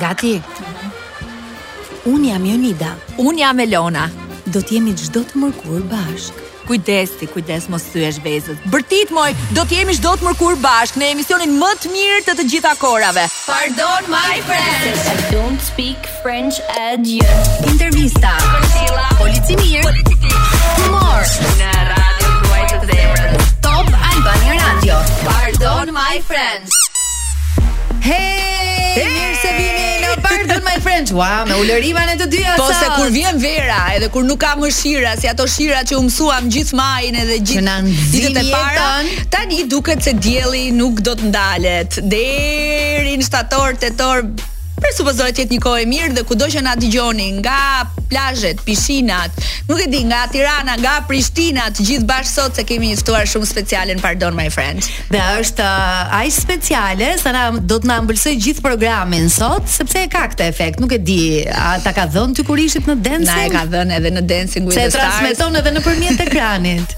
Gati. Unë jam Jonida. Unë jam Elona. Do të jemi çdo të mërkur bashkë. Kujdes ti, kujdes mos thyesh vezët. Bërtit moj, do të jemi çdo të mërkur bashkë në emisionin më të mirë të të gjitha kohërave. Pardon my French. French Ed Intervista Kërcila Polici mirë Polici ti Humor Në radio Ruaje zemrën Top Albania Radio Pardon my French Hey, hey! Mirë se vini në Pardon my French Wow, me ulërima ne të dyja Po se kur vjen vera Edhe kur nuk ka më shira Si ato shira që u mësuam gjithë majin Edhe gjithë ditët e para Tani duket se dielli nuk do të ndalet Deri në shtator, tetor Presupozohet të jetë një kohë e mirë dhe kudo që na dëgjoni nga plazhet, pishinat, nuk e di, nga Tirana, nga Prishtina, të gjithë bashkë sot se kemi një ftuar shumë speciale në Pardon My French. Dhe është uh, aq speciale sa na do të na ëmbëlsojë gjithë programin sot sepse e ka këtë efekt, nuk e di, a ta ka dhënë ty kur ishit në dancing? Na e ka dhënë edhe në dancing with se the stars. Se transmeton edhe nëpërmjet ekranit.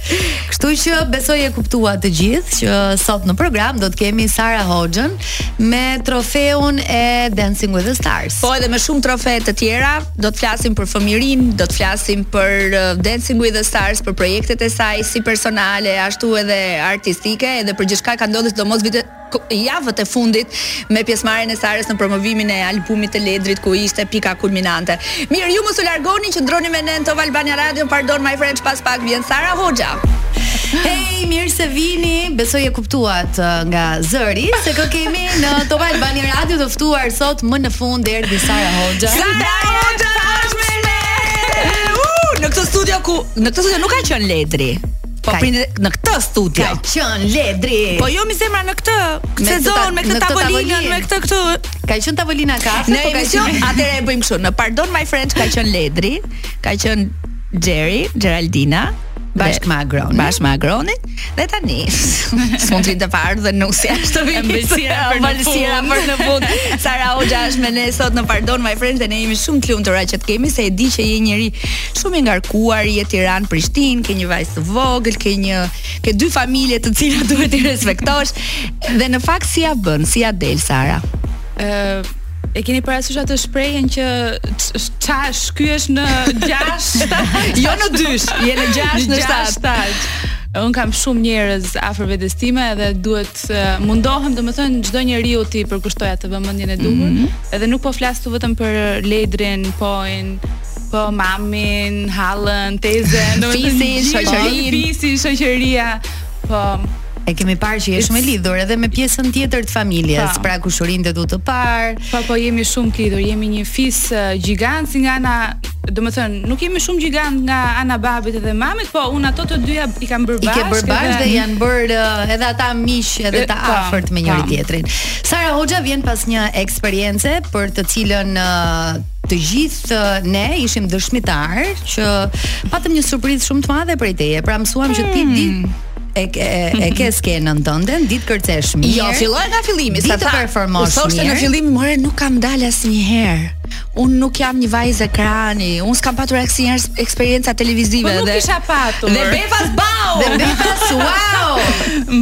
Kështu që besoj e kuptuat të gjithë që sot në program do të kemi Sara Hoxhën, me trofeun e Dancing with the Stars. Po edhe me shumë trofee të tjera, do të flasim për fëmijërinë, do të flasim për uh, Dancing with the Stars, për projektet e saj si personale, ashtu edhe artistike, edhe për gjithçka ka ndodhur sidomos vite javët e fundit me pjesëmarrjen e Sarës në promovimin e albumit të Ledrit ku ishte pika kulminante. Mirë ju mos u largoni qëndroni me ne në Top Albania Radio pardon my French pas pak vjen Sara Hoxha. Hej, mirë se vini. Besoj e kuptuat uh, nga zëri se kë kemi në Top Albania Radio të ftuar sot më në fund erdhi Sara Hoxha. Sara Hoxha është me ne. Uh, në këtë studio ku në këtë studio nuk ka qenë Ledri. Po ka në këtë studio. Ka qenë Ledri. Po jo mi zemra në këtë sezon me këtë tavolinën, me këtë këtu Ka qenë tavolina kafe, po ka qenë. Atëherë e bëjmë kështu. Në Pardon My French ka qenë Ledri, ka qenë Jerry, Geraldina, bashkë me Agronin. Bashkë me Agronin dhe tani s'mund të të parë dhe nusja është ëmbëlsira për në ëmbëlsira për në fund. Sara Hoxha është me ne sot në Pardon My French dhe ne jemi shumë të lumtura që të kemi se e di që je njeri shumë i ngarkuar, je Tiranë, Prishtinë, ke një vajzë të vogël, ke një ke dy familje të cilat duhet t'i respektosh dhe në fakt si ia bën, si ia del Sara. Ë E keni parasysh atë shprehjen që çahesh në 6, jo në 2, je në 6 në 7. Unë kam shumë njerëz afër vetes time dhe duhet uh, mundohem domethënë çdo njeriu t'i përkushtoj atë vëmendjen e duhur. Mm -hmm. Edhe nuk po flas tu vetëm për Ledrin, Poin, Po mamin, hallën, tezen, fisin, shoqërinë, fisin, shoqëria. Po, E kemi parë që je shumë e lidhur edhe me pjesën tjetër të familjes, pa. pra kushërinjtë e tu të parë. Po po jemi shumë të lidhur, jemi një fis uh, gjigant si nga ana domethënë, nuk jemi shumë gjigant nga ana babit dhe mamit, po unë ato të dyja i kam bërë bashkë. I ke bërë bashkë dhe janë bërë eh, edhe ata miq edhe të po, afërt me njëri po. tjetrin. Sara Hoxha vjen pas një eksperience për të cilën eh, Të gjithë ne ishim dëshmitarë që patëm një surprizë shumë të madhe prej teje. Pra mësuam që ti hmm. di e ke e ke skenën tënden, di të kërcesh mirë. Jo, filloi nga fillimi, di të performosh. Sara thoshte në fillim, more nuk kam dalë asnjëherë. Unë nuk jam një vajzë ekrani, unë s'kam patur asnjëherë eksperienca televizive po dhe. Nuk kisha patur. Dhe befas wow. Dhe befas wow.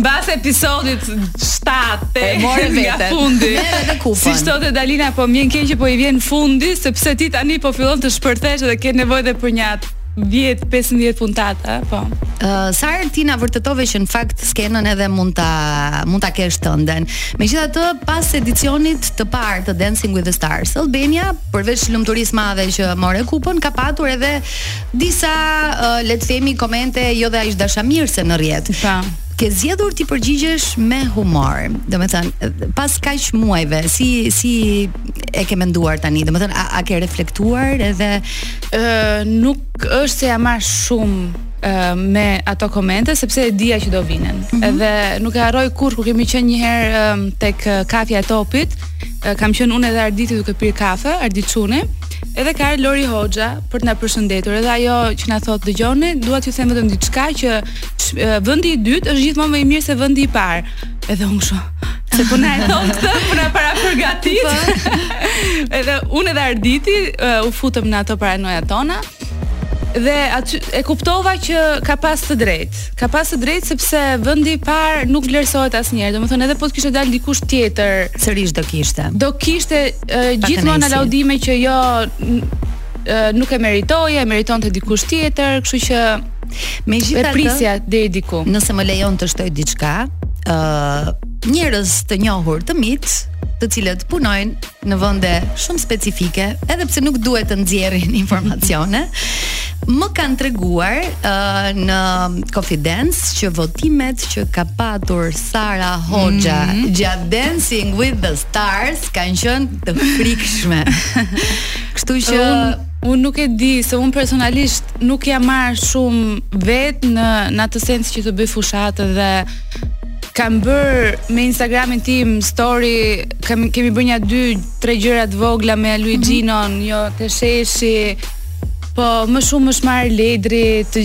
Mbas episodit shtatë. E more veten. Fundi. More edhe kupën. Siç tha dhe Dalina, po më vjen keq që po i vjen fundi, sepse ti tani po fillon të shpërthesh dhe ke nevojë dhe për një 10-15 puntata, po. Uh, sa herë ti na vërtetove që në fakt skenën edhe mund ta mund ta kesh tënden. Megjithatë, pas edicionit të parë të Dancing with the Stars, Albania, përveç lumturisë së madhe që more kupën, ka patur edhe disa uh, le të themi komente jo dhe aq dashamirëse në rrjet. Po. ke zgjedhur t'i përgjigjesh me humor. Domethënë, pas kaq muajve, si si e ke menduar tani? Domethënë, a, a ke reflektuar edhe ë uh, nuk është se jam marrë shumë me ato komente sepse e dija që do vinin. Mm -hmm. Edhe nuk e harroj kurrë kur kemi qenë një herë um, tek kafja e Top-it, uh, kam qenë unë edhe Arditi duke pirë kafe, Ardit Cuni. Edhe kalon Lori Hoxha për të na përshëndetur. Edhe ajo që na thotë dëgjoni, dua t'ju them vetëm diçka që vendi i dytë është gjithmonë më i mirë se vendi i parë. Edhe unë shoh. Pse po na e thotë këtë, po na parapërgatit. Po. edhe unë edhe Arditi uh, u futëm në ato paranojat tona. Dhe aty e kuptova që ka pas të drejtë. Ka pas të drejtë sepse vendi i parë nuk vlerësohet asnjëherë. Domethënë edhe po të kishte dalë dikush tjetër, sërish do kishte. Do kishte uh, gjithmonë aludime që jo nuk e meritoje, e meritonte dikush tjetër, kështu që Megjithatë, e prisja deri diku. Nëse më lejon të shtoj diçka, ë uh, njerëz të njohur të mi, të cilët punojnë në vende shumë specifike, edhe pse nuk duhet të nxjerrin informacione, më kanë treguar uh, në konfidencë që votimet që ka patur Sara Hoxha mm -hmm. gjatë Dancing with the Stars kanë qenë të frikshme. Kështu që Unë nuk e di, se unë personalisht nuk jam marrë shumë vetë në, në atë sens që të bëj fushatë dhe kam bërë me Instagramin tim story, kam, kemi bërë një dy, tre gjëra të vogla me Luiginon, mm -hmm. jo te sheshi, po më shumë është marrë Ledri të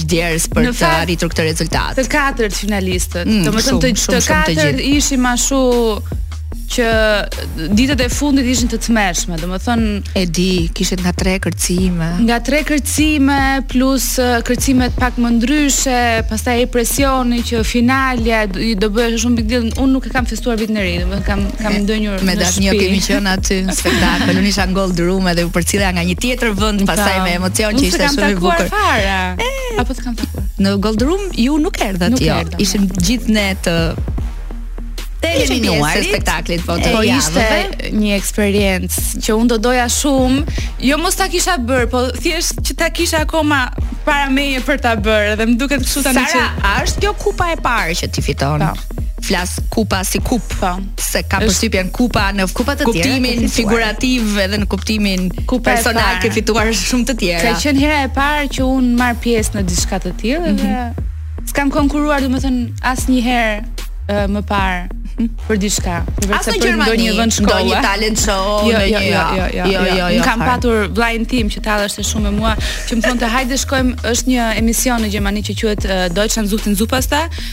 djers për të arritur këtë rezultat. Të katërt finalistët, mm, domethënë të, të katërt ishim, ashtu që ditët e fundit ishin të tmerrshme, domethënë e di, kishte nga tre kërcime. Nga tre kërcime plus kërcimet pak më ndryshe, pastaj presioni që finalja do bëhej shumë big deal. Unë nuk e kam festuar vitin e ri, domethënë kam Kam ndenjur me dashnjë kemi qenë aty në spektakël, unë isha në Gold Room edhe u përcilla nga një tjetër vend, pastaj me emocion që ishte shumë i bukur. Apo të kam takuar. Në Gold Room ju nuk erdhët jo. Ishim gjithë ne të të eliminuarit të spektaklit po të po ishte një eksperiencë që unë do doja shumë, jo mos ta kisha bër, po thjesht që ta kisha akoma para meje për ta bërë dhe më duket kështu tani që Sara, a është kjo kupa e parë që ti fiton? Po. flas kupa si kup, po. se kam përshtypjen kupa në kupa të tjera, në kuptimin figurativ edhe në kuptimin kupa personal ke fituar shumë të tjera. Ka qenë hera e parë që un marr pjesë në diçka të tillë dhe mhm. s'kam konkuruar domethënë asnjëherë më parë mhm. për diçka. As për ndonjë vend shkolle, ndonjë talent show, jo, jo, ndonjë jo, jo, jo, jo, jo, jo. Kam patur vllain tim që talleshte shumë me mua, që më thonte hajde shkojmë, është një emision në Gjermani që quhet Deutschland sucht den Superstar,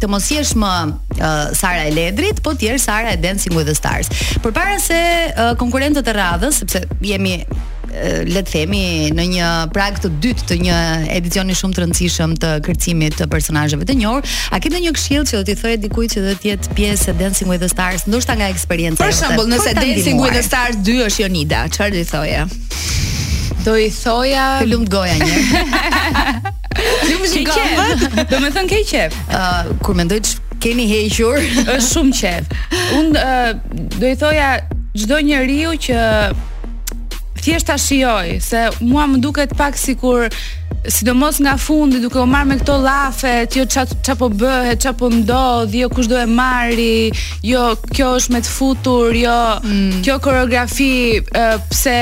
të mos jesh më uh, Sara e Ledrit, po të jesh Sara e Dancing with the Stars. Përpara se uh, konkurrentët e radhës, sepse jemi le të themi në një prag të dytë të një edicioni shumë të rëndësishëm të kërcimit të personazheve të njohur, a ke ndonjë këshill që do t'i thoje dikujt që do të jetë pjesë e Dancing with the Stars, ndoshta nga eksperienca jote? Për shembull, nëse Dancing with the Stars 2 është Jonida, çfarë do i thoje? Do i thoja, të lumt goja një. Ju më shikon. Ke qef. Domethënë ke qef. Ë uh, kur mendoj të keni hequr, është shumë qef. Un uh, do i thoja çdo njeriu që thjesht ta shijojë se mua më duket pak sikur sidomos nga fundi duke u marrë me këto llafe, ti jo ça ça po bëhet, ça po ndodh, jo kush do e marri, jo kjo është me të futur, jo mm. kjo koreografi uh, pse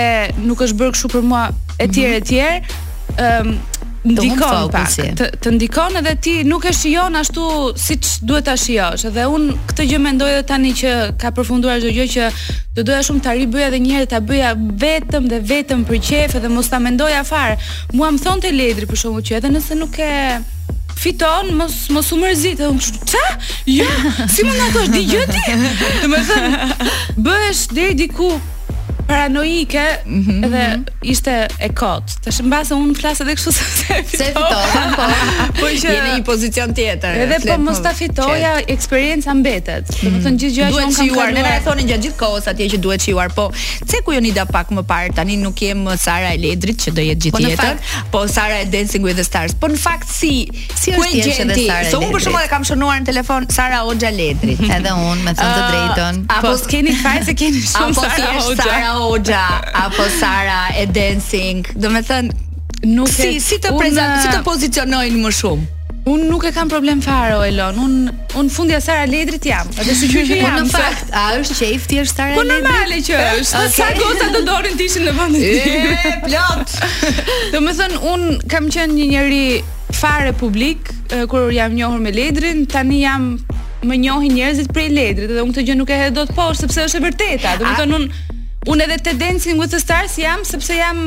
nuk është bërë kështu për mua etj etj. Mm -hmm. ëm um, ndikon pak të, të ndikon edhe ti nuk e shijon ashtu siç duhet ta shijosh dhe un këtë gjë mendoj edhe tani që ka përfunduar çdo gjë që do doja shumë ta ribëja edhe një herë ta bëja vetëm dhe vetëm për qejf dhe mos ta mendoja fare mua më thonte Ledri për shembull që edhe nëse nuk e fiton mos mos u mërzit edhe unë ça jo si mund të thosh këtë gjë ti domethënë bëhesh deri diku paranoike mm -hmm. dhe ishte e kot. Tash mbase un flas edhe kështu se se fitova, po. Po që jeni në një pozicion tjetër. Edhe po mos ta fitoja, eksperienca mbetet. Domethënë gjithë gjëja që un kam kaluar. Ne na e thonin gjatë gjithë kohës atje që duhet shijuar, po pse kujoni tha pak më parë tani nuk jem Sara e Ledrit që do jetë gjithë jetën, po Sara e Dancing with the Stars. Po në fakt si Si je ti Sara? Se unë për shembull e kam shënuar në telefon Sara Hoxha Ledri. Edhe unë me thënë të, ah, drejtën. Po po, keni faj se keni shumë apo Sara Hoxha. Apo Sara Hoxha, apo Sara e dancing. Domethënë nuk si, e si të prezant, si të pozicionojnë më shumë. Unë nuk e kam problem fare o Elon. Unë Unë fundja Sara e Ledrit jam, edhe si që që jam. Unë në fakt, a është qejf të jesh Sara e Ledrit? Po normale që është, okay. sa goca do donin të ishin në vendin tim. E, plot! Domethënë, unë kam qenë një njeri fare publik, kur jam njohur me Ledrin, tani jam më njohin njerëzit prej Ledrit, edhe unë këtë gjë nuk e hedh dot poshtë, sepse është e vërteta. Domethënë, unë, unë edhe te Dancing with the Stars jam, sepse jam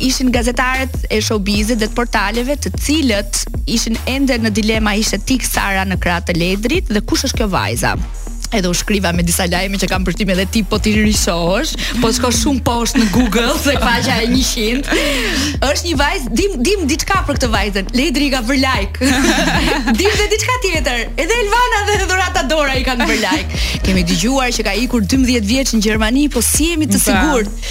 ishin gazetarët e showbizit dhe të portaleve të cilët ishin ende në dilemë a ishte Sara në krah të Ledrit dhe kush është kjo vajza edhe u shkriva me disa lajme që kam përshtypjen edhe ti po t'i rishohësh, po shko shumë poshtë në Google te faqja e 100. Është një vajzë, dimë dimë diçka për këtë vajzën. Ledri i ka bërë like. Dimë dhe diçka tjetër. Edhe Elvana dhe Dhurata Dora i kanë bërë like. Kemi dëgjuar që ka ikur 12 vjeç në Gjermani, po s'jemi të sigurt?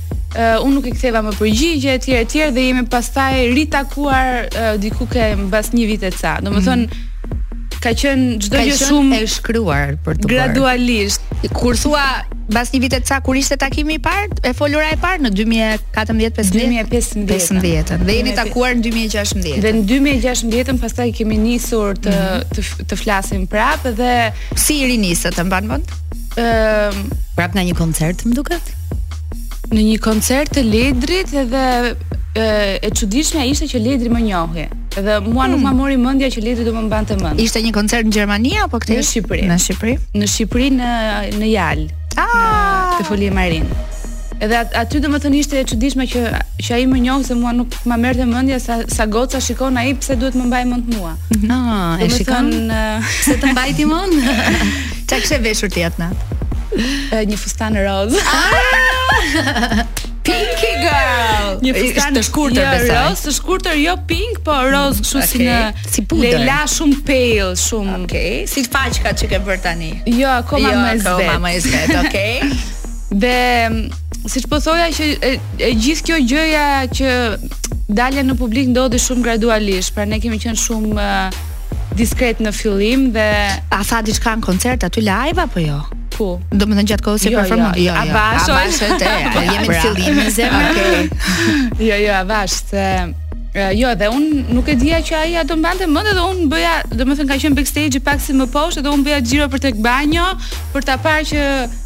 Uh, unë nuk i ktheva më përgjigje etj etj dhe jemi pastaj ritakuar uh, diku te mbas një vit e ca. Domethënë mm ka qenë çdo gjë shumë e shtruar për të gradualisht. Bërë. Kur thua mbas një vit e ca kur ishte takimi i parë, e folura e parë në 2014-15. 2015. 2015. Dhe jeni takuar në 2016. Dhe në 2016 pastaj kemi nisur të mhm. të, të flasim prapë dhe si e rinisët e mban mend? Ëm, ehm, prapë nga një koncert më duket? Në një koncert të Ledrit edhe e, e çuditshmja ishte që Ledri më njohi. Dhe mua hmm. nuk ma mori mendja që Ledri do më mbante mend. Ishte një koncert në Gjermani apo këtej? Në Shqipëri. Në Shqipëri. Në Shqipëri në në Jal. Ah! Në Te Folie Marin. Edhe at, aty domethënë ishte e çuditshme që që ai më njohu se mua nuk ma merrte mendja sa sa goca shikon ai pse duhet më mbajë mend mua. Mhm. Ah, e shikon se të mbajti mend. Ça kishe veshur ti atë natë? Një fustan roz. Ah! Pinky girl. Një fustan të shkurtër jo, besoj. Jo, roz të shkurtër, jo pink, po roz kështu okay. si një si pudër. Lejla shumë pale, shumë. Okej. Okay. Si faqka që ke bërë tani? Jo, akoma jo, më e zbehtë. Jo, akoma më e zbehtë, okay. Dhe siç po thoja që e, e gjithë kjo gjëja që dalja në publik ndodhi shumë gradualisht, pra ne kemi qenë shumë diskret në fillim dhe a tha diçka në koncert aty live apo jo? Ku? Do më thënë gjatë kohës që jo, jo, performon. Jo, jo, a bashkë? A bashkë te. Po jemi në pra. fillim e zemër. Okej. Jo, jo, a bashkë se jo, dhe un nuk e dija që ai a do mbante mend edhe un bëja, domethënë ka qenë backstage pak si më poshtë dhe un bëja xhiro për tek banjo për t'a parë që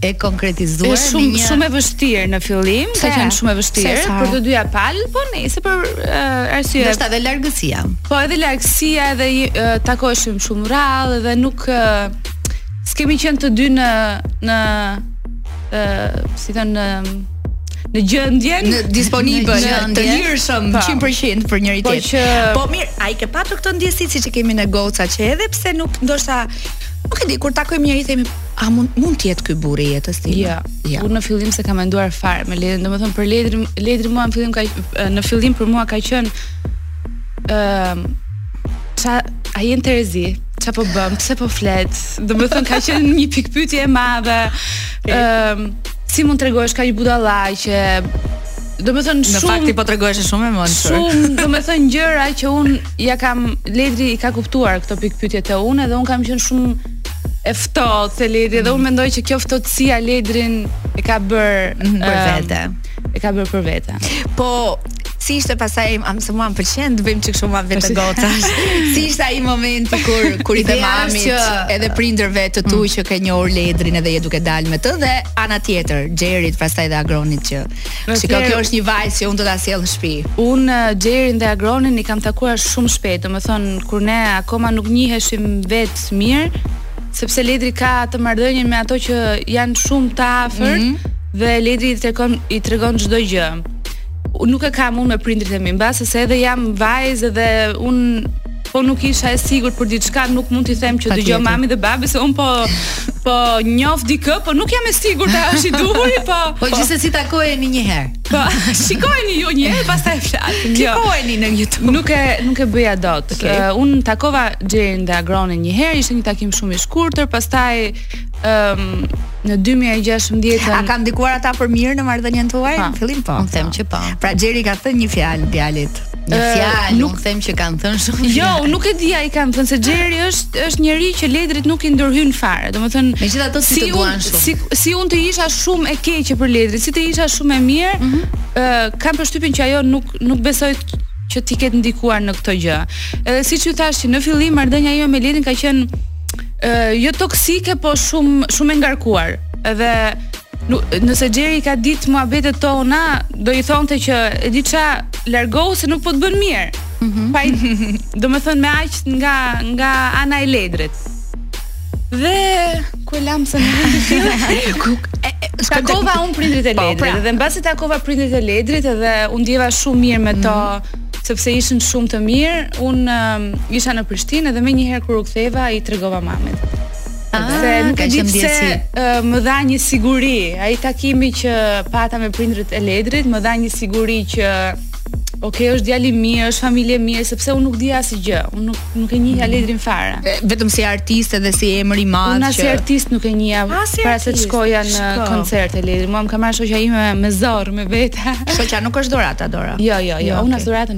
e konkretizuar është shumë një... shumë e vështirë në fillim, ka qenë shumë e vështirë se, për të dyja palë, po nëse për uh, arsye. Është edhe largësia. Po edhe largësia edhe uh, takoheshim shumë rrallë dhe nuk uh, s'kemi qenë të dy në në uh, si thënë në në gjendjen në disponibël në gjendjen, të lirshëm 100% po. për njëri po tjetrin. Po, që... po mirë, a e ke patur këtë ndjesi siç e kemi ne goca që edhe pse nuk ndoshta nuk e di kur takojmë njeri themi A mund mund të jetë ky burri i jetës time? Jo. Ja. Unë në fillim s'e kam menduar fare me Ledrin, domethënë për Ledrin, Ledri mua në fillim ka në fillim për mua ka qenë ë uh, ça ai interesi? Ça po bën? Pse po flet? Domethënë ka qenë një pikëpyetje e madhe. Ë uh, si mund të tregohesh kaq budalla që do me thënë shumë... Në fakt ti po tregoheshe shumë e mençur Shumë, do me thënë gjëra që unë ia kam Ledri i ka kuptuar këto pikëpyetje te unë edhe unë kam qënë shumë e ftohtë me Ledrin dhe unë mendoj që kjo ftohtësia Ledrin e ka bër mhm, për vete. E ka bër për vete. Po si ishte pastaj am se mua m'pëlqen të bëjmë çik muhabet gocash. si ishte ai momenti kur kur i the mamit që... edhe prindërve të tu mm. që ke njohur Ledrin edhe je duke dalë me të dhe ana tjetër, Xherit pastaj dhe Agronit që. Shiko kjo është një vajzë që unë do ta sjell në shtëpi. Un Xherin dhe Agronin i kam takuar shumë shpejt, domethënë kur ne akoma nuk njiheshim vet mirë, sepse Ledri ka atë marrëdhënien me ato që janë shumë të afërt mm -hmm. dhe Ledri i tregon i tregon çdo gjë. Nuk e kam unë me prindrit e mi, mbase se edhe jam vajzë dhe unë po nuk isha e sigurt për diçka, nuk mund t'i them që dëgjo mami dhe babi se un po po njoh dikë, po nuk jam e sigurt a është i duhuri, po po, po gjithsesi takojeni një herë. Po, shikojeni ju një herë pastaj flasim. Jo. Klikojeni në YouTube. Nuk e nuk e bëja dot. Okay. Uh, un takova Xherin dhe Agronin një herë, ishte një takim shumë i shkurtër, pastaj ëm um, në 2016 A kanë ndikuar ata për mirë në marrëdhënien tuaj? Në fillim po. Unë them që po. Pra Xheri ka thënë një fjalë djalit. Një fjalë, nuk them që kanë thënë shumë. Jo, unë nuk e di a i kanë thënë se Xheri është është njeri që Ledrit nuk i ndërhyn fare. Domethënë, megjithatë si, si të duan shumë. Si si unë të isha shumë e keqe për Ledrin, si të isha shumë e mirë, mm -hmm. uh, kam përshtypjen që ajo nuk nuk besoj që t'i ketë ndikuar në këtë gjë. Edhe siç ju thashë që në fillim marrëdhënia ime me Ledrin ka qenë uh, jo toksike, po shumë shumë e ngarkuar. Edhe Nëse Xheri i ka ditë muhabetet tona, do i thonte që e di ça, largohu se nuk po të bën mirë. Mm -hmm. Po, domethënë aq nga nga ana e Ledrit. Dhe ku e lamë se nuk e di. Ku takova un prindrit e po, Ledrit pra. dhe mbasi takova prindrit e Ledrit dhe u ndjeva shumë mirë me to. Mm -hmm sepse ishin shumë të mirë. Un um, isha në Prishtinë dhe më njëherë kur u ktheva i tregova mamit. Ah, dhe nuk e di pse uh, më dha një siguri. Ai takimi që pata me prindërit e Ledrit më dha një siguri që Ok, është djalë i mirë, është familje e mirë, sepse unë nuk dija asgjë. Unë nuk nuk e njihja mm. Ledrin fare. E, vetëm si artist edhe si emër i madh. Unë as si artist nuk e njihja. Ah, para se të shkoja në Shko. koncertin e Ledrit, mua më ka marrë shoqja ime me zor, me vete. Shoqja nuk është dorata, Dora. Jo, jo, jo, okay. unë as dorata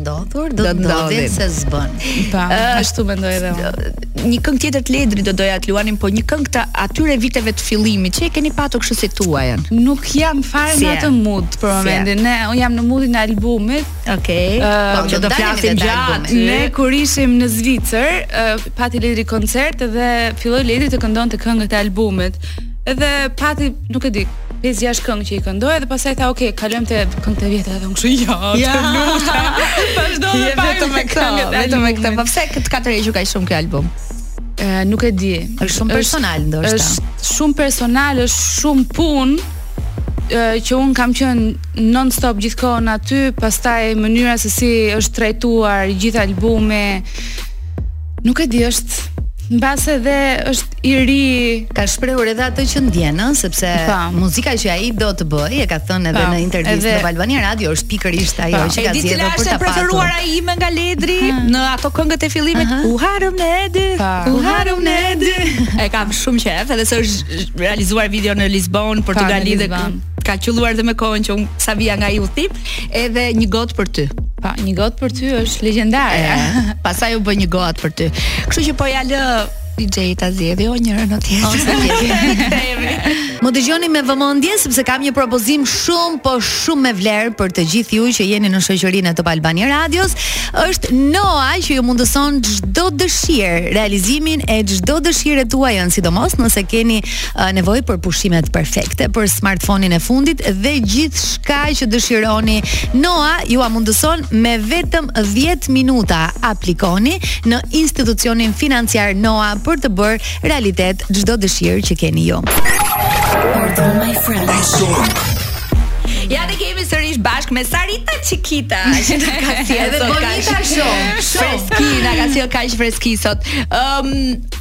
ndodhur, do të ndodhin se s'bën. Po, ashtu mendoj edhe unë. Një këngë tjetër të Ledrit do doja të luanim, po një këngë të atyre viteve të fillimit që e keni patur kështu si tuajën. Nuk jam fare në atë mood për momentin. Se un jam në moodin e albumit. Okej. Po që do flasim gjatë. Ne kur ishim në Zvicër, pati Ledri koncert dhe filloi Ledri të këndonte këngët e albumit. Edhe pati, nuk e di, pesë gjashtë këngë që i këndoi dhe pastaj tha ok, kalojmë te këngët e vjetra dhe unë kështu jo, jo. të lutem. Vazhdo dhe pak vetëm me këtë, vetëm me këtë. Po pse të ka tërhequr kaq shumë ky album? Ë nuk e di. Është shumë personal ndoshta. Është shumë personal, është shumë punë që un kam qen non stop gjithkohon aty, pastaj mënyra se si është trajtuar gjithë albumi, Nuk e di, është mbase edhe është i ri ka shprehur edhe atë që ndjen, ëh, sepse po. Po. muzika që ai do të bëj e ka thënë edhe po. Po. në intervistë edhe... në Top Albania Radio është pikërisht ajo po. Po. që ka zgjedhur për ta pasur. Edhe e preferuara ime nga Ledri ha. Ah. në ato këngët e fillimit Aha. U harrum ne dy, u harrum ne dy. e kam shumë qejf, edhe se është realizuar video në Lisbonë, Portugali dhe ka qëlluar dhe me kohën që unë sa vija nga i uthip Edhe një gotë për ty. Po, një gotë për ty është legjendare. Pastaj u bë një gotë për ty. Kështu që po ja lë DJ ta zgjedhë o njërën o tjetrën. Më dëgjoni me vëmendje sepse kam një propozim shumë po shumë me vlerë për të gjithë ju që jeni në shoqërinë e Top Albania Radios, është Noa që ju mundëson çdo dëshirë, realizimin e çdo dëshire tuaj, sidomos nëse keni nevojë për pushimet perfekte, për smartphone-in e fundit dhe gjithçka që dëshironi. Noa jua mundëson me vetëm 10 minuta. Aplikoni në institucionin financiar Noa për të bërë realitet çdo dëshirë që keni ju. Ja dhe jemi sërish bashkë me Sarita Çikita, që na ka sjellë edhe Bonita Show. Freski, na ka sjellë kaq freski sot. Ëm, um,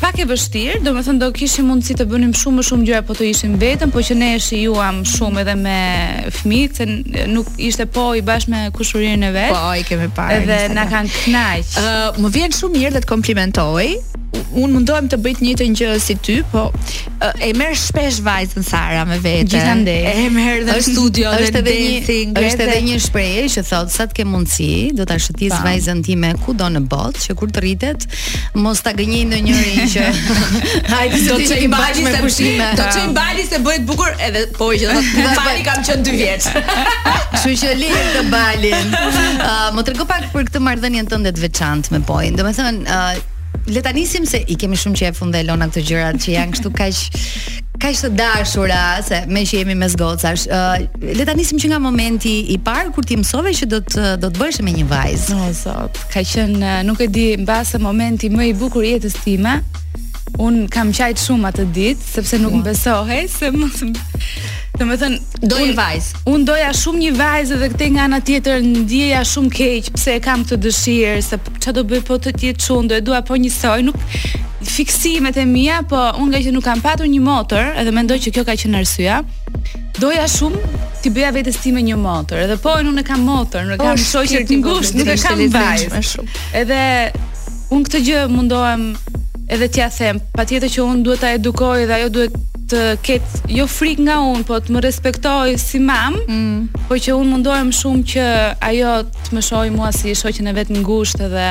pak e vështirë, do me thënë do kishim mundësi të bënim shumë më shumë gjëra po të ishim vetëm, po që ne e shijuam shumë edhe me fëmijët, se nuk ishte Poi bashkë me kushurirën e vet. Po, i kemi parë. Edhe na kanë knaq. Uh, më vjen shumë mirë dhe të komplimentoj, unë mundohem të bëj të njëjtën gjë si ty, po e merr shpesh vajzën Sara me vete. Gjithandej. E merr në studio dhe është edhe një është edhe një shprehje që thotë sa të kem mundësi, do ta shëtis vajzën time kudo në botë që kur të rritet Mos ta gënjejë ndonjëri që hajde do të çoj në Bali me pushime. Do të çoj në Bali se bëhet bukur edhe po që do të thotë në Bali kam qenë 2 vjeç. Kështu që lëre ti Balin. Uh, më trego pak për këtë marrëdhënien tënde të veçantë me Poin. Domethënë, uh, le ta nisim se i kemi shumë qejf unë dhe Elona këto gjëra që janë kështu kaq kaq të dashura se meqë jemi mes gocash. Uh, le ta nisim që nga momenti i parë kur ti mësove që do të do të bëhesh me një vajzë. Oh, ka qenë nuk e di mbase momenti më i bukur i jetës time. Un kam qajt shumë atë ditë sepse nuk më besohej se më Domethënë, do një vajzë. Un doja shumë një vajzë dhe këtej nga ana tjetër ndihesha shumë keq pse e kam këtë dëshirë se ça do bëj po të jetë çun, do e dua po njësoj, nuk fiksimet e mia, po un ngaqë nuk kam patur një motër, edhe mendoj që kjo ka qenë arsyeja. Doja shumë t'i bëja vetes time një motër. Edhe po unë e kam motër, nuk kam shoqe të ngushtë, nuk e kam vajzë. Edhe unë këtë gjë mundohem edhe t'ja them, patjetër që unë duhet ta edukoj dhe ajo duhet të ketë jo frikë nga unë, po të më respektojë si mam, mm. po që unë mundohem shumë që ajo të më shohë mua si shoqen e vet të ngushtë dhe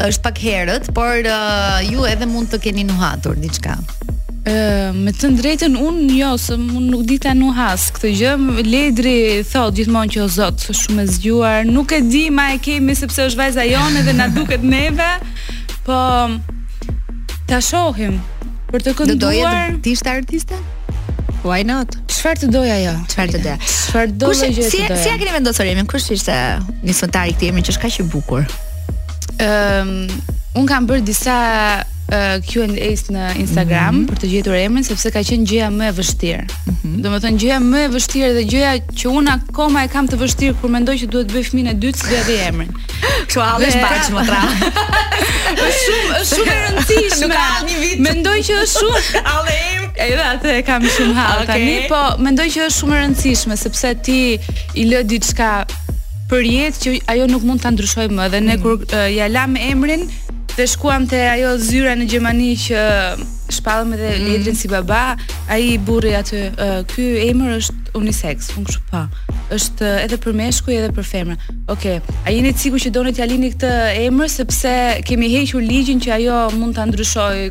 Është pak herët, por uh, ju edhe mund të keni nuhatur diçka. Ë, them të drejtën un jo, se un nuk di ta nuhas këtë gjë. Ledri thot gjithmonë që o zot, është shumë e zgjuar. Nuk e di, mbase e kemi sepse është vajza jonë dhe na duket neve. Po ta shohim për të kënduar. Do doje të ishte artiste? Why not? Çfarë të dojë ajo. Çfarë të dojë. Çfarëdo të jetë. Si si ja keni vendosur emrin? Kush ishte nismëtari i këtij emri që është kaq i bukur? Ëm um, un kam bërë disa uh, Q&A-s në Instagram mm -hmm. për të gjetur emrin sepse ka qenë gjëja më e vështirë. Mm -hmm. Domethënë gjëja më e vështirë dhe gjëja që un akoma e kam të vështirë kur mendoj që duhet të bëj fëmin e dytë si t'ia vë emrin. Kështu halli është bash më tra. Është shumë është shumë e rëndësishme. Nuk ka një vit. Mendoj që është shumë. Halli im. Edhe atë e kam shumë hall okay. tani, po mendoj që është shumë e rëndësishme sepse ti i lë diçka për jetë që ajo nuk mund ta ndryshojë më dhe ne mm. kur uh, ia lamë emrin dhe shkuam te ajo zyra në Gjermani që shpallëm edhe mm. letrin si baba, ai burri aty, uh, ky emër është unisex, unë kështu pa. Po. Është uh, edhe për meshkuj edhe për femra. Okej. Okay. A jeni të sigurt që doni t'ia lini këtë emër sepse kemi hequr ligjin që ajo mund ta ndryshojë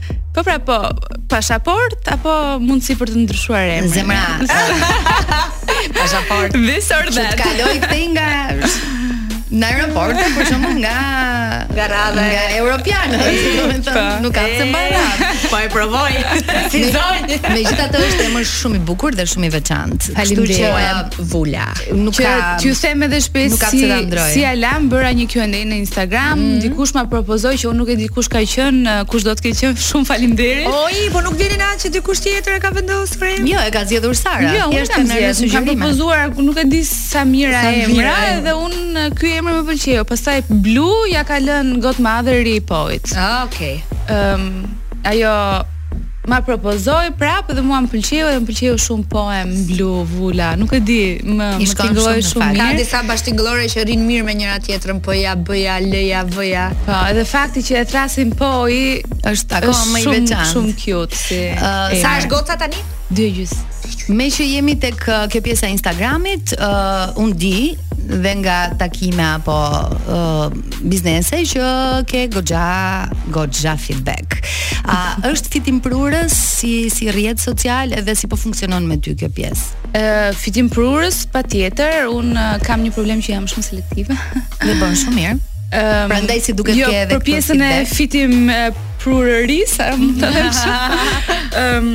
Po pra po, pasaport apo mundësi për të ndryshuar emrin? Zemra. pasaport. This or that. Të kaloj këtë nga në aeroport për shkak nga nga radha nga europiane, domethënë, po. nuk ka të mbaruar. Po e provoj. Si zonjë. Megjithatë është emër shumë i bukur dhe shumë i veçantë. Faleminderit. Vula. Nuk ka t'ju them edhe shpejt nuk ka si, si alarm bëra një Q&A në Instagram, mm -hmm. dikush ma propozoi që unë nuk e di kush ka qenë, kushdo të ketë qenë, shumë faleminderit. Oj, po nuk dini na që dikush tjetër e ka vendosur frem. Jo, e ka zgjedhur Sara. Jo, unë kam zgjedhur, kanë propozuar, nuk e di sa mijëra sa emra, mijëra, edhe unë ky emër më pëlqeu. Pastaj Blu ia ka lënë Godmother i Poem. Ah, okay. Ehm, um, ajo Ma propozoi prapë dhe mua më pëlqeu dhe më pëlqeu shumë Poem Blu Vula. Nuk e di, më më tingëlloi shumë mirë. Ka disa bashkëtingëllore që rrinë mirë me njëra-tjetrën, pëja, bëja, lëja, vëja. Po, edhe fakti që e thrasin Poi është akoma më i veçantë. Shumë cute si. Uh, sa është goca tani? Dy gjys. Meqë jemi tek uh, kjo pjesa e Instagramit, uh, un di dhe nga takime apo uh, biznese që ke goxha goxha feedback. A është fitimprurës si si rrjet social edhe si po funksionon me ty kjo pjesë? Ë fitimprurës patjetër, un kam një problem që jam shumë selektive. Dhe bën shumë mirë. Um, Prandaj si duket jo, ke edhe për pjesën e fitimprurësisë, me thënë. Ëm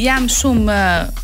jam shumë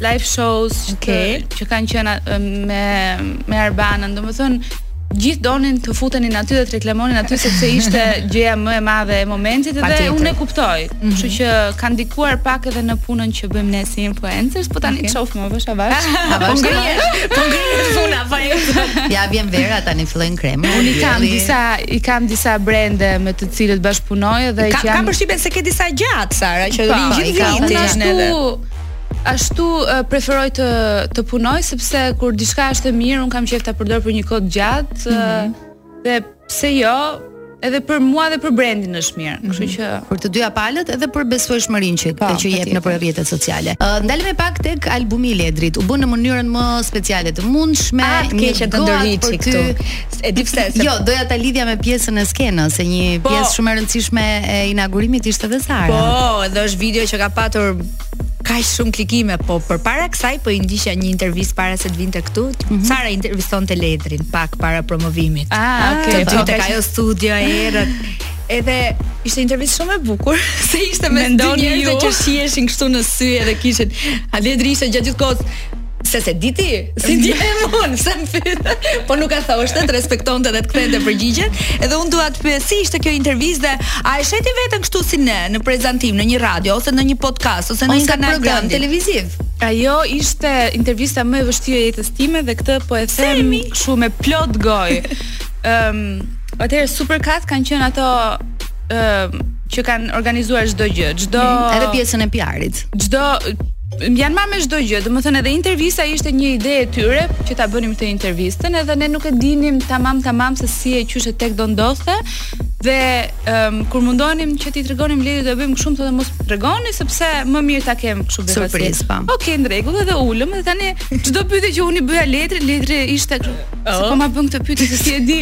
live shows okay. që, që kanë qenë me me Arbanën, domethënë gjithë donin të futenin aty dhe të reklamonin aty sepse ishte gjëja më e madhe e momentit dhe unë e kuptoj. Mm -hmm. Kështu që kanë ndikuar pak edhe në punën që bëjmë ne si influencers, po tani okay. shohim avash avash. Po ngrihet. Po ngrihet puna prapë. Ja, vjen vera tani fillojnë krem. Unë i kam disa i kam disa brende me të cilët bashkëpunoj dhe që jam Kam përshtypjen se ke disa gjëra Sara që po, rrinë gjithë vitin. Unë ashtu Ashtu preferoj të të punoj sepse kur diçka është e mirë, un kam qejf ta përdor për një kohë të gjatë. Mm -hmm. Dhe pse jo, edhe për mua dhe për brendin është mirë. Mhm. Kështu që për të dyja palët edhe për besueshmërinë që po, që jep nëpër rrjetet sociale. Uh, Ndalemi pak tek albumi i Ledrit. U bë në mënyrën më speciale të mundshme, ah, vjen keq të ndërhiçi këtu. E di pse? Se... Jo, doja ta lidhja me pjesën e skenës, se një po, pjesë shumë e rëndësishme e inaugurimit ishte dhe Sara. Po, edhe është video që ka patur kaq shumë klikime, po përpara kësaj po ndiqja një intervistë para se të vinte këtu. Mm -hmm. Sara intervistonte Ledrin pak para promovimit. Ah, ah okay. Tek ajo studio e erët. Edhe ishte intervistë shumë e bukur, se ishte me dy njerëz që shiheshin kështu në sy edhe kishin. A Ledri ishte gjatë gjithë kohës Se s'e di ti, s'e di emrin, pse më pyet. Po nuk ta thoshte, të respektonte dhe të kthente përgjigjen. Edhe unë dua të pyes si ishte kjo intervistë dhe a e sheh ti veten kështu si ne në prezantim, në një radio, ose në një podcast, ose në një kanal program televiziv. Ajo ishte intervista më e vështirë e jetës time dhe këtë po e them kështu me plot gojë. Ëm, um, atëherë Supercast kanë qenë ato ëm um, që kanë organizuar çdo gjë, çdo mm, edhe pjesën e PR-it. Çdo Jan marrë me çdo gjë, domethënë edhe intervista ishte një ide e tyre që ta bënim këtë intervistën, edhe ne nuk e dinim tamam tamam se si e qysh e tek do ndodhte. Dhe um, kur mundonim që t'i tregonim Ledrit do e bëjmë kështu thoshte mos më tregoni sepse më mirë ta kem kështu bëhet. Surprizë pa. Po. Okej, okay, në rregull, edhe ulemi dhe tani çdo pyetje që unë i bëja Ledrit, Ledri ishte kështu. Pse po ma bën këtë pyetje se s'e di.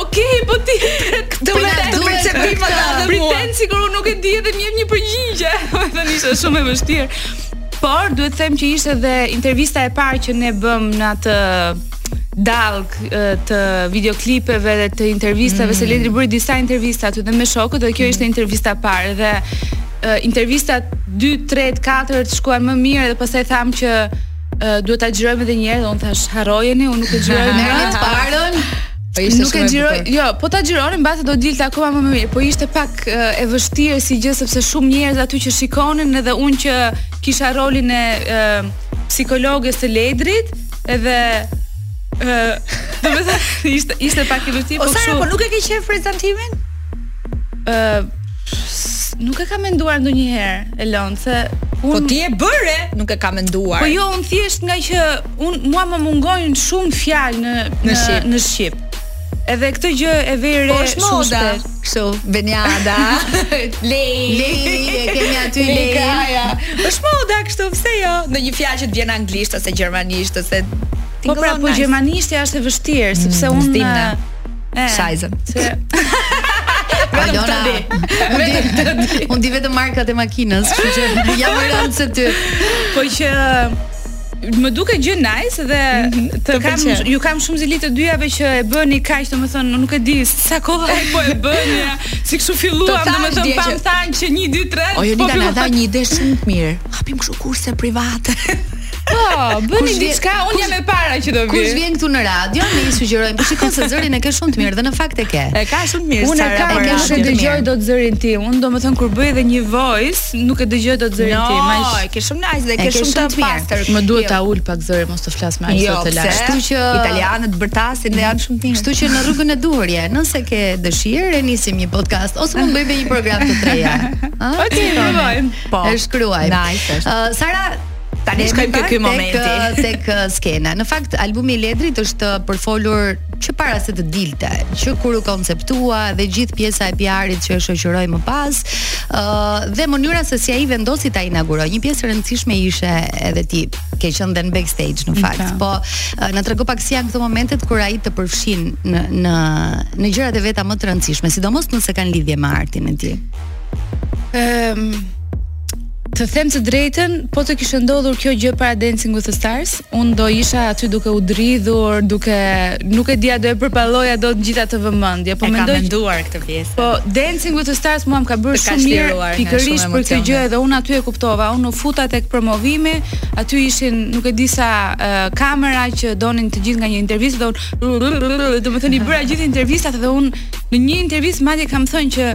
Okej, po ti të po më ka të perceptim pa ta dhe mua. Pretend sikur unë nuk e di dhe më jep një përgjigje. Domethënë ishte shumë e vështirë. Por duhet të them që ishte dhe intervista e parë që ne bëmë në atë dallgë të videoklipeve dhe të intervistave mm. se Ledri bëri disa intervista aty dhe me shokët dhe kjo ishte intervista e parë dhe uh, intervistat 2, 3, 4 shkuan më mirë dhe pastaj thamë që duhet ta xhirojmë edhe një herë dhe unë thashë harrojeni, unë nuk e xhiroj më. Herën e parë. Po ishte nuk e xhiroj. Jo, po ta xhironi mbase do dilte akoma më mirë, po ishte pak e vështirë si gjë sepse shumë njerëz aty që shikonin edhe unë që kisha rolin e, e psikologes të Ledrit, edhe ë domethënë ishte ishte pak e vështirë, po kështu. Ose pra nuk e ke qejf prezantimin? Ë Nuk e kam menduar ndonjëherë, Alona, se po un Po ti e bëre, nuk e kam menduar. Po jo, un thjesht nga që un mua më mungojnë shumë fjalë në në shqip. Në shqip. Edhe këtë gjë e vej re po shumë shpesh. Kështu, Benjada. Lej. Lej, e kemi aty Lej. Lej. Është moda kështu, pse jo? Ndonjë fjalë që të vjen anglisht ose gjermanisht ose Po pra, po gjermanishtja është e vështirë, sepse mm, unë Scheiße. Se Alona. Unë di vetëm markat e makinës, kështu që jam më rëndë se ty. Po që më duket gjë nice dhe mm -hmm, të, të kam për qejf. ju kam shumë zili të dyjave që e bëni kaq domethënë nuk e di sa kohë a po e bëni si kështu filluam domethënë pam thamë që 1 2 3 po filluam na dha një ide shumë të mirë hapim kështu kurse private Po, bëni diçka, unë jam e para që do vi. Kush vjen këtu në radio, ne i sugjerojmë. Po shikojmë se zërin e ke shumë të mirë dhe në fakt e ke. E ka shumë të mirë. Unë kam nuk e dëgjoj dot zërin tim. Unë domethën kur bëj edhe një voice, nuk e dëgjoj dot zërin tim. Ma no, e ke shumë nice dhe e ke shumë të pastër. Më duhet ta ul pak zërin, mos të flas më aq jo, të lart. Kështu që italianët bërtasin dhe janë shumë të mirë. Kështu që në rrugën e duhur je, nëse ke dëshirë, e nisim një podcast ose mund të bëjmë një program të treja. Okej, po. E shkruaj. Nice. Sara, Tani shkojmë tek ky momenti, tek, tek uh, skena. Në fakt albumi i Ledrit është përfolur që para se të dilte, që kur u konceptua dhe gjithë pjesa e PR-it që e shoqëroi më pas, ë uh, dhe mënyra se si ai vendosi ta inaugurojë. Një pjesë e rëndësishme ishte edhe ti ke qenë dhe në backstage në fakt. Okay. Po uh, na trego pak si janë këto momentet kur ai të përfshin në në në gjërat e veta më të rëndësishme, sidomos nëse kanë lidhje me artin e tij. Ehm, um Të them të drejtën, po të kishte ndodhur kjo gjë para Dancing with the Stars, un do isha aty duke u dridhur, duke nuk e dia do e përballoja dot gjithë atë vëmendje, po e mendoj. E kam menduar këtë pjesë. Po Dancing with the Stars mua më ka bërë shumë mirë, pikërisht për këtë gjë edhe un aty e kuptova, un u futa tek promovimi, aty ishin nuk e di sa uh, kamera që donin të gjithë nga një intervistë dhe un domethënë i bëra gjithë intervistat dhe un në një intervistë madje kam thënë që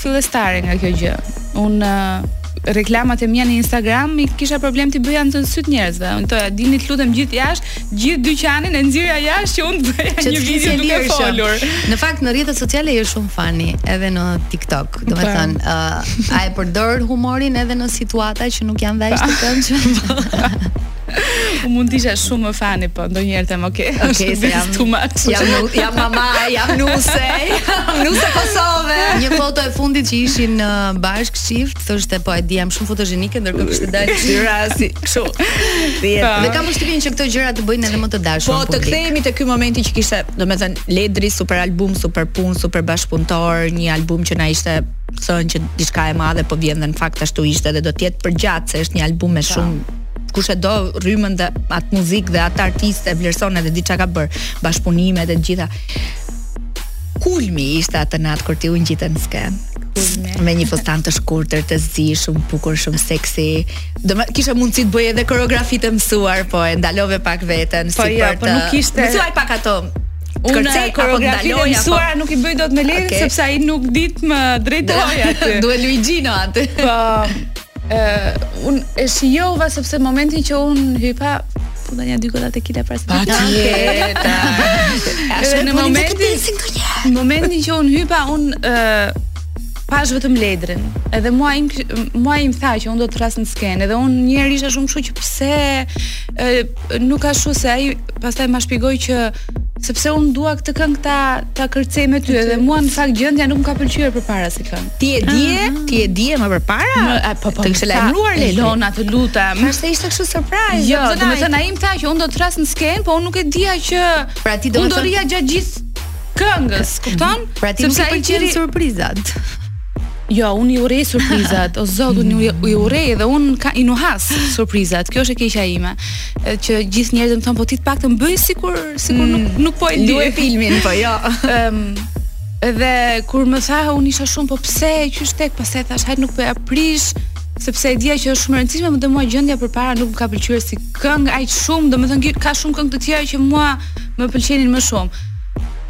Fillestare nga kjo gjë. Un reklamat e mia në Instagram i kisha problem t'i bëja në sy të njerëzve. Unë thoja, dilni të lutem gjithë jashtë, gjithë dyqanin e nxirrja jashtë që unë të bëja një video duke folur. Në fakt në rrjetet sociale je shumë funny edhe në TikTok. Domethënë, uh, a e përdor humorin edhe në situata që nuk janë dhe aq të këndshme? Unë mund të isha shumë më fani, po ndonjëherë them, ok, ok, se jam too much. Jam nu, jam mamá, jam nuse, jam nuse Kosove. Një foto e fundit që ishin në uh, bashkë çift, thoshte po e di jam shumë fotogjenike, ndërkohë kishte dalë zyra si kështu. Dhe po. kam përshtypjen që këto gjëra të bëjnë edhe më të dashur. Po të kthehemi te ky momenti që kishte, domethënë Ledri super album, super punë, super bashkëpunëtorë, një album që na ishte thënë që diçka e madhe po vjen dhe në fakt ashtu ishte dhe do të jetë përgjatë se është një album me shumë kush e do rrymën dhe atë muzikë dhe atë artist e vlerëson edhe di çka ka bërë, bashkëpunimet e gjitha. Kulmi ishte atë natë kur ti u ngjite në skenë. Me një fustan të shkurtër, të zi, shumë e bukur, shumë seksi. Domethënë kishe mundësi të bëje edhe koreografi të mësuar, po e ndalove pak veten po, si jo, për po të. Po jo, nuk ishte. Mësuaj pak ato Unë koreografi të mësuara nuk i bëj dot me Ledrin, okay. sepse ai nuk di të më drejtojë aty. Duhet Luigino aty. Po, Ë, uh, un e shijova sepse momentin që un hypa po ndonjë dy gota tekila pas dite. Patjetër. Ashtu në momentin si ndonjë. Momentin që un hypa un ë uh, pash vetëm Ledrin. Edhe mua më mua më tha që un do të thrras në skenë, edhe un një herë isha shumë kështu që pse ë uh, nuk kështu se ai pastaj ma shpjegoi që Sepse un dua këtë këngë ta ta kërcej me ty dhe mua në fakt gjendja nuk më ka pëlqyer përpara si këngë. Ti e di, ah, ah. ti e di më përpara? Më a, po po. Të kisha lajmëruar Lelona të lutem. Tash se ishte kështu surprise. Jo, domethënë ai më tha që un do të thrras në skenë, po un nuk e dija që pra ti domethënë un do rrija gjatë gjithë këngës, kupton? Pra ti nuk i pëlqen surprizat. Jo, unë i urrej surprizat, o zot, unë i urrej edhe unë i nuhas surprizat. Kjo është e keqja ime. Që gjithë njerëzit më thon po ti të paktën bëj sikur sikur nuk mm. nuk po e di. Luaj filmin, po jo. Ëm dhe kur më tha unë isha shumë po pse e qysh tek, pastaj thash hajt nuk po ja prish sepse e dija që është shumë e rëndësishme dhe mua gjendja përpara nuk më ka pëlqyer si këngë aq shumë domethënë ka shumë këngë të tjera që mua më pëlqenin më shumë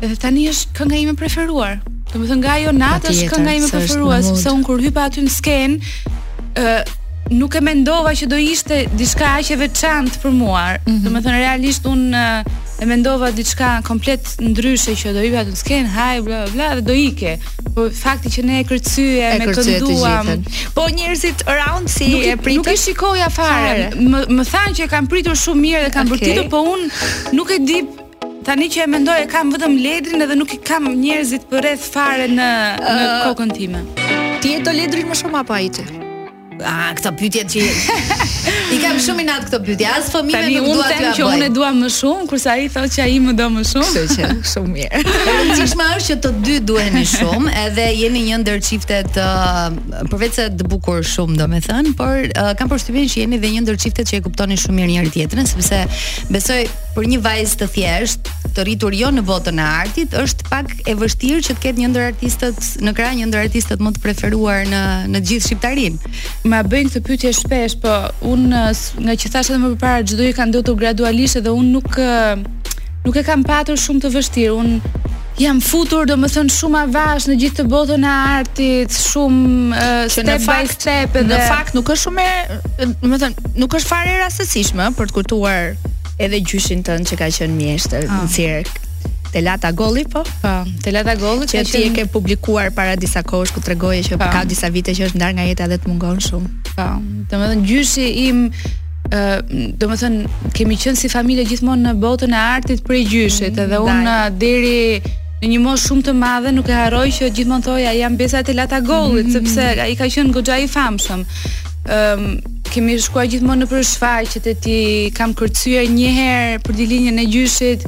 edhe tani është kënga ime e preferuar Domethënë nga ajo natë është kënga ime e preferuar, sepse un kur hypa aty në skenë, ë nuk e mendova që do ishte diçka aq e veçantë për mua. Mm -hmm. Domethënë realisht un e mendova diçka komplet ndryshe që do hypja aty në skenë, haj bla bla dhe do ikje. Po fakti që ne e kërcyem, e kënduam. Po njerëzit around si nuk, e pritën. Nuk i shikoja fare. Më më thanë që e kanë pritur shumë mirë dhe kanë okay. bërtitur, po un nuk e di Tani që e mendoj e kam vetëm Ledrin edhe nuk i kam njerëzit përreth fare në në uh, kokën time. Ti e do Ledrin më shumë apo ai ti? Ah, këto pyetje që i kam shumë inat këto pyetje. As fëmijët nuk duan të bëj. Tani them që unë e dua më shumë, kurse ai thotë që ai më do më shumë. Kështu që, shumë mirë. E rëndësishme është që të dy duheni shumë, edhe jeni një ndër çiftet të uh, përveçse të bukur shumë, domethënë, por uh, kam përshtypjen që jeni dhe një ndër çiftet që e kuptoni shumë mirë njëri tjetrin, sepse besoj për një vajzë të thjeshtë, të rritur jo në botën e artit, është pak e vështirë që të ketë një ndër artistët në krah një ndër artistët më të preferuar në në gjithë shqiptarinë. Ma bëjnë këtë pyetje shpesh, po un ngaqë thashë edhe më përpara çdo gjë ka ndodhur gradualisht dhe un nuk nuk e kam patur shumë të vështirë. Un Jam futur domethënë shumë avash në gjithë këtë botën e artit, shumë uh, step në fakt, by step edhe. Në fakt nuk është shumë, domethënë nuk është fare e rastësishme për të kujtuar edhe gjyshin tënd që ka qenë mjeshtër ah. në cirk. Telat Agolli po? Po, Telat Agolli që ti e ke publikuar para disa kohësh ku tregoje që pa. Po. ka disa vite që është ndar nga jeta dhe të mungon shumë. Po, domethënë gjyshi im domethënë kemi qenë si familje gjithmonë në botën e artit prej gjyshit mm, edhe un deri në një moshë shumë të madhe nuk e harroj që gjithmonë thoja jam mbesa e Telat Agollit mm -hmm. sepse ai ka qenë goxha i famshëm ëm um, kemi shkuar gjithmonë në për shfaqjet e tij kam kërcyer një herë për ditëlindjen e gjyshit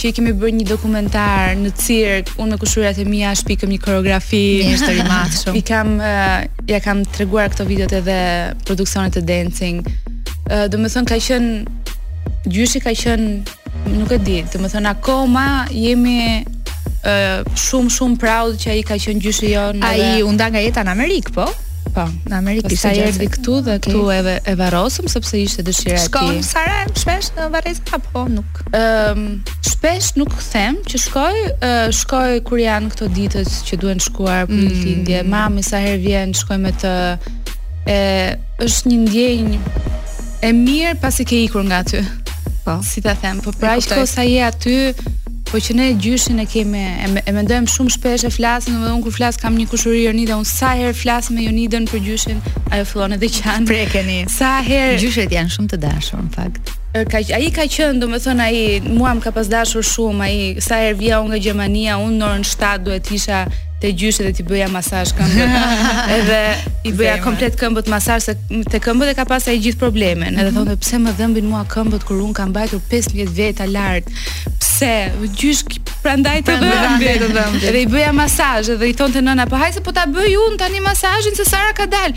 që kemi bërë një dokumentar në cirk, unë me kushurirat e mia shpikëm një koreografi, një histori më shumë. I kam uh, Ia kam treguar këto videot edhe produksionit të dancing. Uh, domethënë ka qënë, gjyshi ka qënë, nuk e di, domethënë akoma jemi uh, shumë, shumë proud që ai ka qënë gjyshi jonë dhe... Ai u nda nga jeta në Amerikë, po? Po, në Amerikë ishte gjë. Pastaj erdhi këtu dhe okay. këtu edhe e varrosëm sepse ishte dëshira e tij. Shkon Sara shpesh në varrezë apo nuk? York. Ëm um, shpesh nuk them që shkoj, uh, shkoj kur janë këto ditët që duhen shkuar për ditëlindje. Mami sa herë vjen, shkoj me të. E është një ndjenjë e mirë pasi ke ikur nga aty. Po. Si ta them, po pra që sa je aty, po që ne gjyshin e kemi e, e mendojmë shumë shpesh e flasim, domethënë kur flas kam një kushurirë Jonida, unë sa herë flas me Jonidën për gjyshin, ajo fillon edhe qan. Prekeni. Sa herë gjyshët janë shumë të dashur në fakt. Ka ai ka qenë, domethënë ai mua më ka pas dashur shumë, ai sa herë vija unë nga Gjermania, unë në orën 7 duhet isha te gjyshi dhe t'i bëja masazh këmbët. edhe i bëja komplet këmbët masazh se te këmbët e ka pas ai gjithë problemin. Edhe mm -hmm. thonte pse më dhëmbin mua këmbët kur unë kam mbajtur 15 veta lart. Pse? Gjysh prandaj të dhëmbin. Edhe i bëja masazh edhe i thonte nëna, po hajde se po ta bëj unë tani masazhin se Sara ka dal.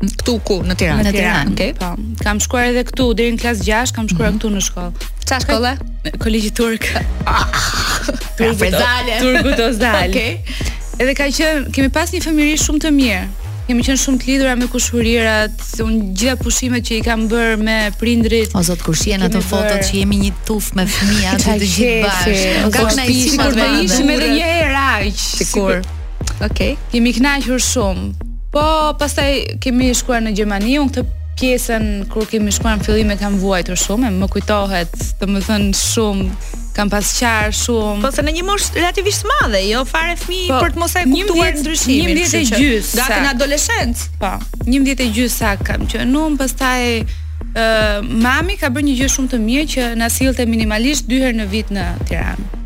Këtu ku në Tiranë. Në Tiranë, okay. po. Kam shkuar edhe këtu deri në klas 6, kam shkuar mm -hmm. këtu në shkollë. Ça shkolle? Kolegji Turk. Ah, Turgut Ozal. Turgut Ozal. Okej. Edhe ka qenë, kemi pas një fëmijëri shumë të mirë. Kemi qenë shumë të lidhura me kushurirat, unë gjitha pushimet që i kam bërë me prindrit. O zot kur shihen ato foto që jemi një tuf me fëmijë aty të gjithë bashkë. Kënaqësi shumë të madhe. Ishim edhe një herë aq. Sikur. Okej. Kemi kënaqur shumë. Po, pastaj kemi shkuar në Gjermani, unë këtë pjesën kur kemi shkuar në fillim e kam vuajtur shumë, më kujtohet, domethënë shumë kam pas qar shumë. Po se në një moshë relativisht të madhe, jo fare fëmijë po, për të mos e kuptuar ndryshimin. 11 e gjys. Gati në adoleshencë. Po, 11 e gjys sa kam qenë unë pastaj uh, mami ka bërë një gjë shumë të mirë që na sillte minimalisht dy herë në vit në Tiranë.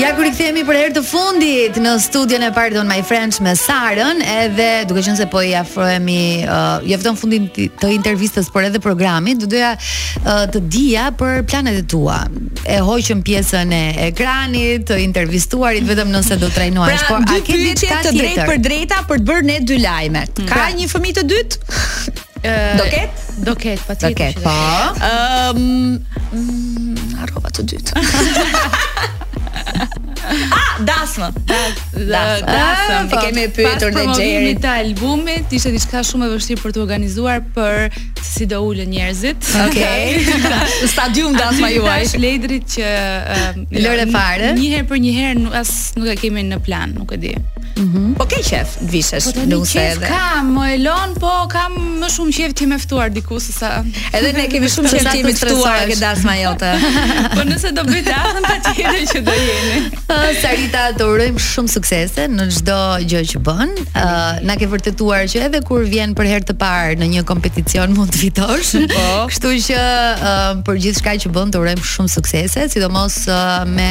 Ja ku rikthehemi për herë të fundit në studion e Pardon My Friends me Sarën, edhe duke qenë se po i afrohemi uh, jo vetëm fundit të intervistës, por edhe programit, do doja uh, të dija për planet e tua. E hoqëm pjesën e ekranit, të intervistuarit vetëm nëse do trajnohesh, pra, por a ke diçka tjetër? Pra, dy pyetje të drejtpërdrejta për të bërë ne dy lajme. Ka pra, një fëmijë të dytë? Do ket? Do ket, patjetër. Do ket, po. Ëm, um, harrova të dytë. Ah, dasmë. Dasmë. Ah, po. kemi pyetur edhe Xheri. Festa e albumit ishte diçka shumë e vështirë për t'u organizuar për si do ulën njerëzit. Okej. Okay. Stadium dasma juaj. Pas Ledrit që um, lëre fare. Një herë për një herë as nuk e kemi në plan, nuk e di. Mhm. Po ke qef të vishesh po nuse edhe. Kam, më pëlqen, po kam më shumë qef të jem ftuar diku se sa. Edhe ne kemi shumë qef të jemi ftuar ke dasma jote. po nëse do bëj dasmën patjetër që do jeni. Ah, Sara, të urojmë shumë suksese në çdo gjë që bën. Ah, na ke vërtetuar që edhe kur vjen për herë të parë në një kompeticion mund të fitosh. Po. Kështu që ah, për gjithçka që bën të urojmë shumë suksese, sidomos me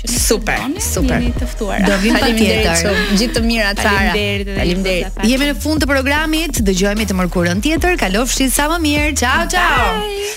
që super, do, super. jeni të ftuara. Do vim patjetër. Gjithë të mira Sara. Faleminderit. Faleminderit. Jemi në fund të programit, dëgjohemi të mërkurën tjetër. Kalofshi sa më mirë. Ciao, ciao. Bye.